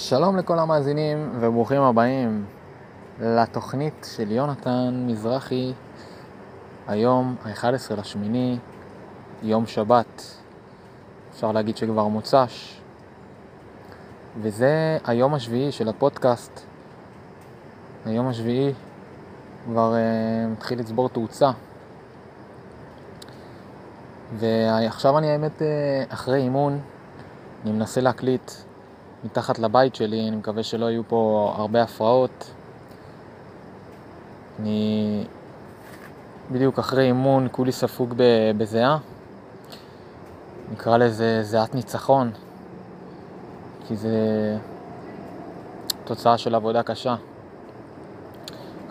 שלום לכל המאזינים וברוכים הבאים לתוכנית של יונתן מזרחי, היום ה-11 לשמיני, יום שבת, אפשר להגיד שכבר מוצ"ש, וזה היום השביעי של הפודקאסט. היום השביעי כבר uh, מתחיל לצבור תאוצה. ועכשיו אני האמת uh, אחרי אימון, אני מנסה להקליט מתחת לבית שלי, אני מקווה שלא יהיו פה הרבה הפרעות. אני בדיוק אחרי אימון, כולי ספוג בזיעה. נקרא לזה זיעת ניצחון, כי זה תוצאה של עבודה קשה.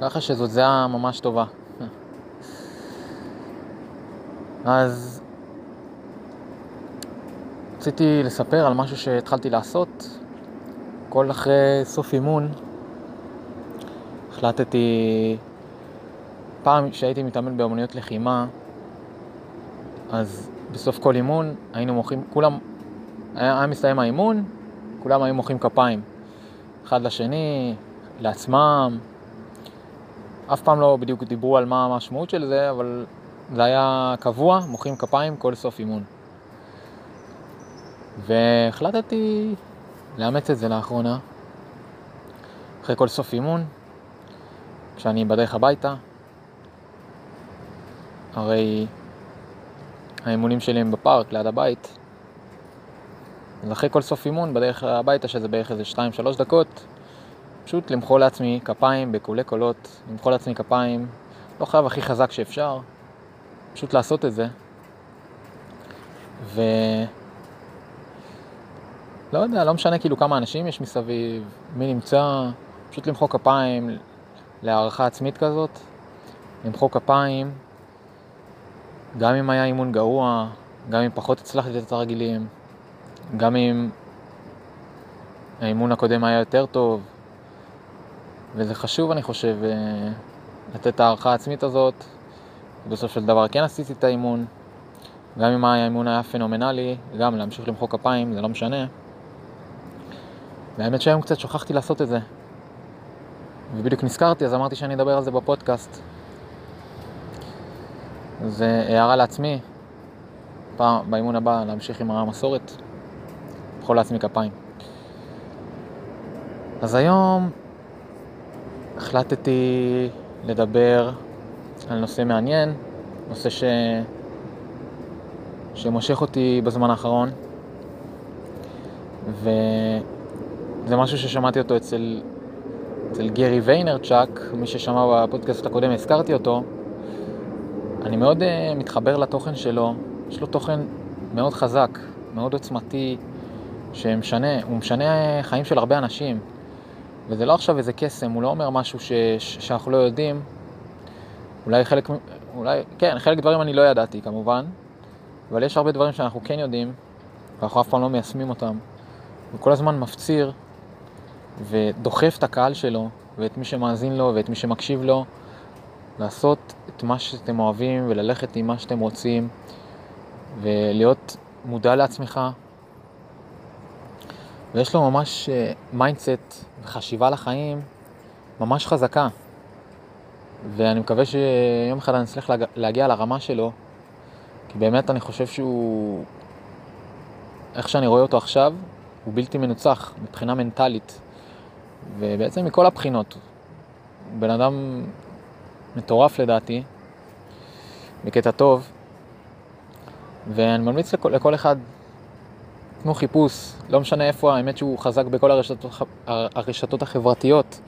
ככה שזאת זיעה ממש טובה. אז רציתי לספר על משהו שהתחלתי לעשות. כל אחרי סוף אימון החלטתי, פעם שהייתי מתאמן באמנויות לחימה, אז בסוף כל אימון היינו מוחאים, כולם, היה, היה מסתיים האימון, כולם היו מוחאים כפיים. אחד לשני, לעצמם. אף פעם לא בדיוק דיברו על מה המשמעות של זה, אבל זה היה קבוע, מוחאים כפיים כל סוף אימון. והחלטתי לאמץ את זה לאחרונה, אחרי כל סוף אימון, כשאני בדרך הביתה, הרי האימונים שלי הם בפארק ליד הבית, אז אחרי כל סוף אימון בדרך הביתה, שזה בערך איזה 2-3 דקות, פשוט למחוא לעצמי כפיים בקולי קולות, למחוא לעצמי כפיים, לא חייב הכי חזק שאפשר, פשוט לעשות את זה. ו... לא יודע, לא משנה כאילו כמה אנשים יש מסביב, מי נמצא, פשוט למחוא כפיים להערכה עצמית כזאת, למחוא כפיים, גם אם היה אימון גרוע, גם אם פחות הצלחתי את הרגילים, גם אם האימון הקודם היה יותר טוב, וזה חשוב אני חושב אה, לתת את הערכה העצמית הזאת, ובסוף של דבר כן עשיתי את האימון, גם אם האימון היה פנומנלי, גם להמשיך למחוא כפיים, זה לא משנה. והאמת שהיום קצת שכחתי לעשות את זה. ובדיוק נזכרתי, אז אמרתי שאני אדבר על זה בפודקאסט. זה הערה לעצמי, פעם, באימון הבא להמשיך עם המסורת, יכול לעצמי כפיים. אז היום החלטתי לדבר על נושא מעניין, נושא ש... שמושך אותי בזמן האחרון, ו... זה משהו ששמעתי אותו אצל, אצל גרי ויינרצ'אק, מי ששמע בפודקאסט הקודם, הזכרתי אותו. אני מאוד uh, מתחבר לתוכן שלו, יש לו תוכן מאוד חזק, מאוד עוצמתי, שמשנה, הוא משנה חיים של הרבה אנשים. וזה לא עכשיו איזה קסם, הוא לא אומר משהו ש, ש, שאנחנו לא יודעים. אולי חלק, אולי, כן, חלק דברים אני לא ידעתי כמובן, אבל יש הרבה דברים שאנחנו כן יודעים, ואנחנו אף פעם לא מיישמים אותם. הוא כל הזמן מפציר ודוחף את הקהל שלו ואת מי שמאזין לו ואת מי שמקשיב לו לעשות את מה שאתם אוהבים וללכת עם מה שאתם רוצים ולהיות מודע לעצמך. ויש לו ממש mindset אה, וחשיבה לחיים ממש חזקה. ואני מקווה שיום אחד אני אצליח להגיע לרמה שלו, כי באמת אני חושב שהוא, איך שאני רואה אותו עכשיו, הוא בלתי מנוצח מבחינה מנטלית. ובעצם מכל הבחינות. בן אדם מטורף לדעתי, בקטע טוב, ואני ממליץ לכל, לכל אחד, תנו חיפוש, לא משנה איפה, האמת שהוא חזק בכל הרשתות, הרשתות החברתיות,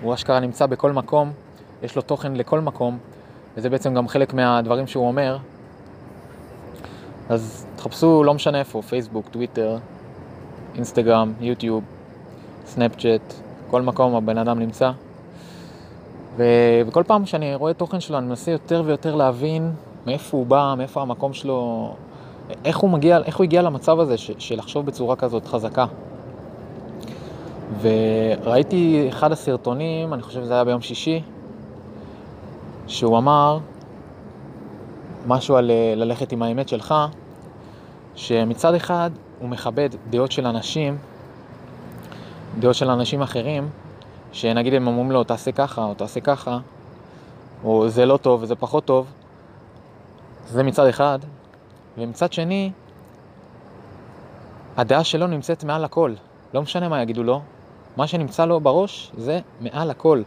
הוא אשכרה נמצא בכל מקום, יש לו תוכן לכל מקום, וזה בעצם גם חלק מהדברים שהוא אומר. אז תחפשו, לא משנה איפה, פייסבוק, טוויטר, אינסטגרם, יוטיוב, סנאפצ'אט, בכל מקום הבן אדם נמצא. ו... וכל פעם שאני רואה תוכן שלו, אני מנסה יותר ויותר להבין מאיפה הוא בא, מאיפה המקום שלו, איך הוא מגיע, איך הוא הגיע למצב הזה ש... של לחשוב בצורה כזאת חזקה. וראיתי אחד הסרטונים, אני חושב שזה היה ביום שישי, שהוא אמר משהו על אה, ללכת עם האמת שלך, שמצד אחד הוא מכבד דעות של אנשים דעות של אנשים אחרים, שנגיד הם אומרים לו תעשה ככה או תעשה ככה, או זה לא טוב וזה פחות טוב, זה מצד אחד, ומצד שני, הדעה שלו נמצאת מעל הכל, לא משנה מה יגידו לו, מה שנמצא לו בראש זה מעל הכל.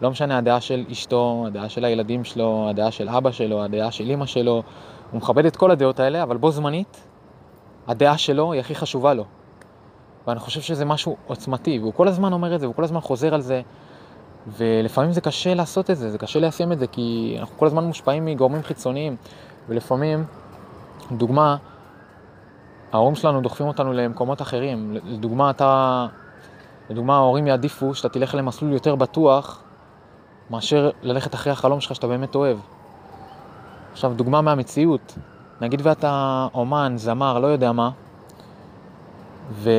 לא משנה הדעה של אשתו, הדעה של הילדים שלו, הדעה של אבא שלו, הדעה של אמא שלו, הוא מכבד את כל הדעות האלה, אבל בו זמנית, הדעה שלו היא הכי חשובה לו. ואני חושב שזה משהו עוצמתי, והוא כל הזמן אומר את זה, והוא כל הזמן חוזר על זה, ולפעמים זה קשה לעשות את זה, זה קשה ליישם את זה, כי אנחנו כל הזמן מושפעים מגורמים חיצוניים, ולפעמים, דוגמה, ההורים שלנו דוחפים אותנו למקומות אחרים. לדוגמה, אתה, לדוגמה, ההורים יעדיפו שאתה תלך למסלול יותר בטוח, מאשר ללכת אחרי החלום שלך שאתה באמת אוהב. עכשיו, דוגמה מהמציאות, נגיד ואתה אומן, זמר, לא יודע מה, ו...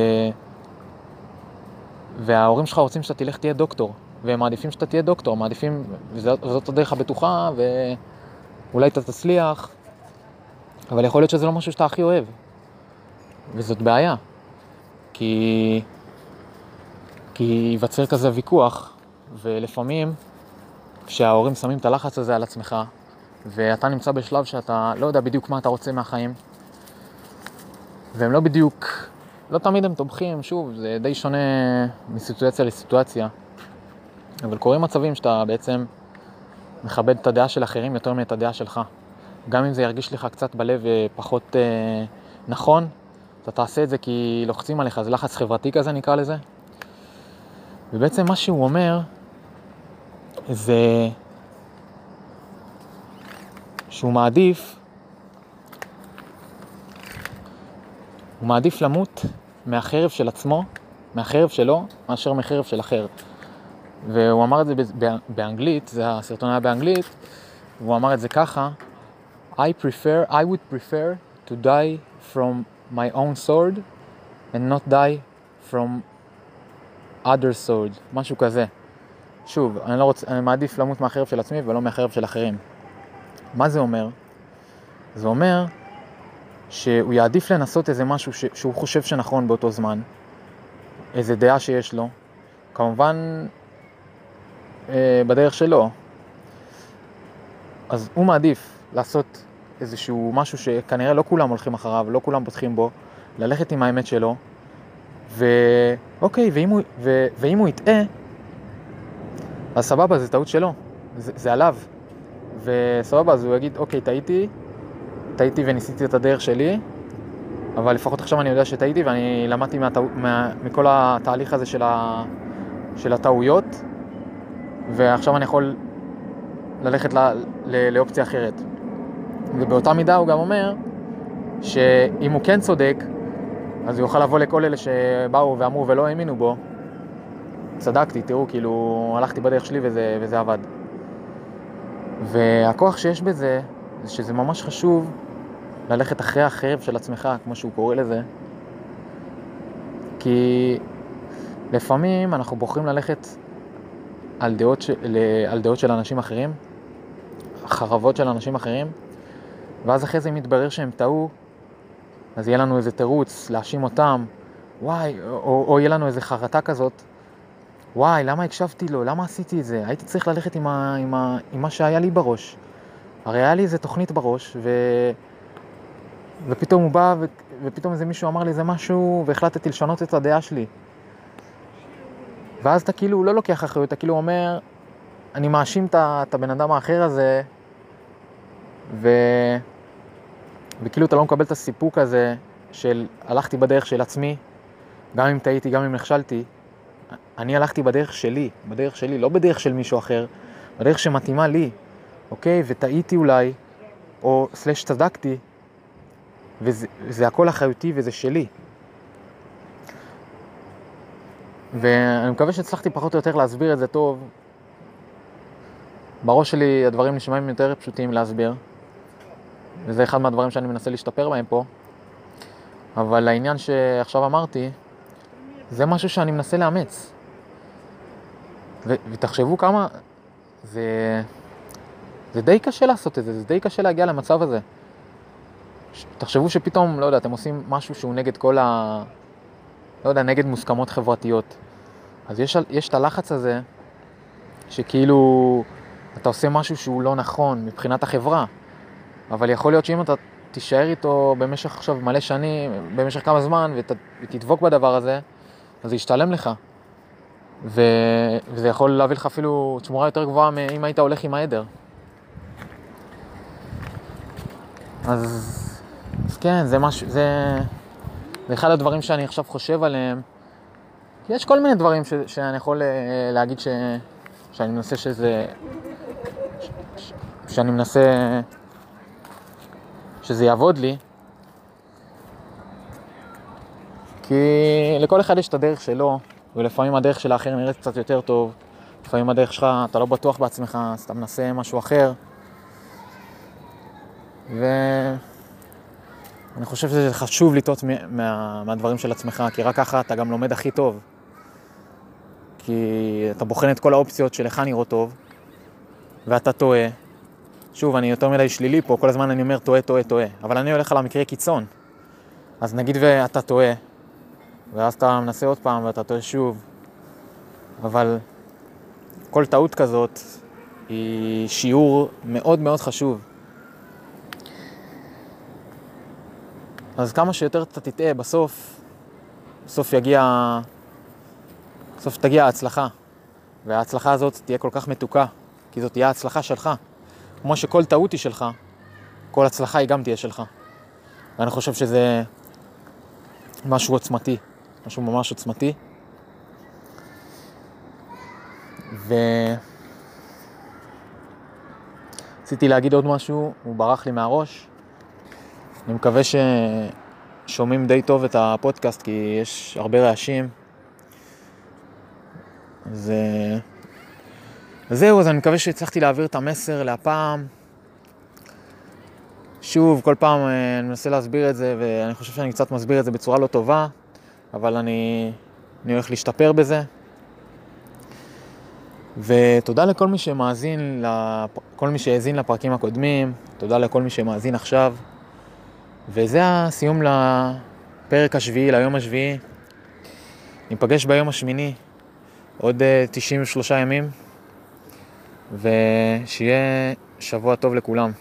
וההורים שלך רוצים שאתה תלך תהיה דוקטור, והם מעדיפים שאתה תהיה דוקטור, מעדיפים, וזאת הדרך הבטוחה, ואולי אתה תצליח, אבל יכול להיות שזה לא משהו שאתה הכי אוהב, וזאת בעיה, כי, כי ייווצר כזה ויכוח, ולפעמים כשההורים שמים את הלחץ הזה על עצמך, ואתה נמצא בשלב שאתה לא יודע בדיוק מה אתה רוצה מהחיים, והם לא בדיוק, לא תמיד הם תומכים, שוב, זה די שונה מסיטואציה לסיטואציה, אבל קורים מצבים שאתה בעצם מכבד את הדעה של אחרים יותר מאת הדעה שלך. גם אם זה ירגיש לך קצת בלב אה, פחות אה, נכון, אתה תעשה את זה כי לוחצים עליך, זה לחץ חברתי כזה נקרא לזה. ובעצם מה שהוא אומר, זה שהוא מעדיף, הוא מעדיף למות מהחרב של עצמו, מהחרב שלו, מאשר מחרב של אחר. והוא אמר את זה באנגלית, זה הסרטון היה באנגלית, והוא אמר את זה ככה, I prefer, I would prefer to die from my own sword and not die from other sword, משהו כזה. שוב, אני, לא רוצ... אני מעדיף למות מהחרב של עצמי ולא מהחרב של אחרים. מה זה אומר? זה אומר שהוא יעדיף לנסות איזה משהו ש... שהוא חושב שנכון באותו זמן, איזה דעה שיש לו, כמובן אה, בדרך שלו. אז הוא מעדיף לעשות איזשהו משהו שכנראה לא כולם הולכים אחריו, לא כולם פותחים בו, ללכת עם האמת שלו, ואוקיי, ואם הוא, ו... ואם הוא יטעה, אז סבבה, זה טעות שלו, זה, זה עליו. וסבבה, אז הוא יגיד, אוקיי, טעיתי, טעיתי וניסיתי את הדרך שלי, אבל לפחות עכשיו אני יודע שטעיתי ואני למדתי מהטעו, מה, מכל התהליך הזה של, ה, של הטעויות, ועכשיו אני יכול ללכת ל, ל, לאופציה אחרת. ובאותה מידה הוא גם אומר שאם הוא כן צודק, אז הוא יוכל לבוא לכל אלה שבאו ואמרו ולא האמינו בו, צדקתי, תראו, כאילו, הלכתי בדרך שלי וזה, וזה עבד. והכוח שיש בזה, זה שזה ממש חשוב ללכת אחרי החרב של עצמך, כמו שהוא קורא לזה. כי לפעמים אנחנו בוחרים ללכת על דעות, ש... על דעות של אנשים אחרים, חרבות של אנשים אחרים, ואז אחרי זה אם יתברר שהם טעו, אז יהיה לנו איזה תירוץ להאשים אותם, וואי, או, או יהיה לנו איזה חרטה כזאת, וואי, למה הקשבתי לו? למה עשיתי את זה? הייתי צריך ללכת עם, ה, עם, ה, עם מה שהיה לי בראש. הרי היה לי איזה תוכנית בראש, ו... ופתאום הוא בא, ו... ופתאום איזה מישהו אמר לי איזה משהו, והחלטתי לשנות את הדעה שלי. ואז אתה כאילו לא לוקח אחריות, אתה כאילו אומר, אני מאשים את הבן אדם האחר הזה, ו... וכאילו אתה לא מקבל את הסיפוק הזה של הלכתי בדרך של עצמי, גם אם טעיתי, גם אם נכשלתי, אני הלכתי בדרך שלי, בדרך שלי, לא בדרך של מישהו אחר, בדרך שמתאימה לי, אוקיי? וטעיתי אולי, או סלש צדקתי, וזה, וזה הכל אחריותי וזה שלי. ואני מקווה שהצלחתי פחות או יותר להסביר את זה טוב. בראש שלי הדברים נשמעים יותר פשוטים להסביר, וזה אחד מהדברים שאני מנסה להשתפר בהם פה. אבל העניין שעכשיו אמרתי, זה משהו שאני מנסה לאמץ. ו- ותחשבו כמה, זה, זה די קשה לעשות את זה, זה די קשה להגיע למצב הזה. ש- תחשבו שפתאום, לא יודע, אתם עושים משהו שהוא נגד כל ה... לא יודע, נגד מוסכמות חברתיות. אז יש, יש את הלחץ הזה, שכאילו אתה עושה משהו שהוא לא נכון מבחינת החברה, אבל יכול להיות שאם אתה תישאר איתו במשך עכשיו מלא שנים, במשך כמה זמן, ות, ותדבוק בדבר הזה, אז זה ישתלם לך. ו, וזה יכול להביא לך אפילו תמורה יותר גבוהה מאם היית הולך עם העדר. אז, אז כן, זה משהו, זה, זה אחד הדברים שאני עכשיו חושב עליהם. יש כל מיני דברים ש, שאני יכול אה, להגיד ש, שאני מנסה שזה... ש, ש, שאני מנסה שזה יעבוד לי. כי לכל אחד יש את הדרך שלו, ולפעמים הדרך של האחר נראית קצת יותר טוב. לפעמים הדרך שלך, אתה לא בטוח בעצמך, אז אתה מנסה משהו אחר. ואני חושב שזה חשוב לטעות מה... מהדברים של עצמך, כי רק ככה אתה גם לומד הכי טוב. כי אתה בוחן את כל האופציות שלך נראות טוב, ואתה טועה. שוב, אני יותר מדי שלילי פה, כל הזמן אני אומר טועה, טועה, טועה. אבל אני הולך על המקרה קיצון. אז נגיד ואתה טועה, ואז אתה מנסה עוד פעם ואתה טועה שוב, אבל כל טעות כזאת היא שיעור מאוד מאוד חשוב. אז כמה שיותר אתה תטעה, בסוף, בסוף יגיע, בסוף תגיע ההצלחה. וההצלחה הזאת תהיה כל כך מתוקה, כי זאת תהיה ההצלחה שלך. כמו שכל טעות היא שלך, כל הצלחה היא גם תהיה שלך. ואני חושב שזה משהו עוצמתי, משהו ממש עוצמתי. ו... רציתי להגיד עוד משהו, הוא ברח לי מהראש. אני מקווה ששומעים די טוב את הפודקאסט, כי יש הרבה רעשים. אז זהו, אז אני מקווה שהצלחתי להעביר את המסר להפעם. שוב, כל פעם אה, אני מנסה להסביר את זה, ואני חושב שאני קצת מסביר את זה בצורה לא טובה, אבל אני, אני הולך להשתפר בזה. ותודה לכל מי שמאזין, כל מי שהאזין לפרקים הקודמים, תודה לכל מי שמאזין עכשיו. וזה הסיום לפרק השביעי, ליום השביעי. ניפגש ביום השמיני, עוד 93 אה, ימים, ושיהיה שבוע טוב לכולם.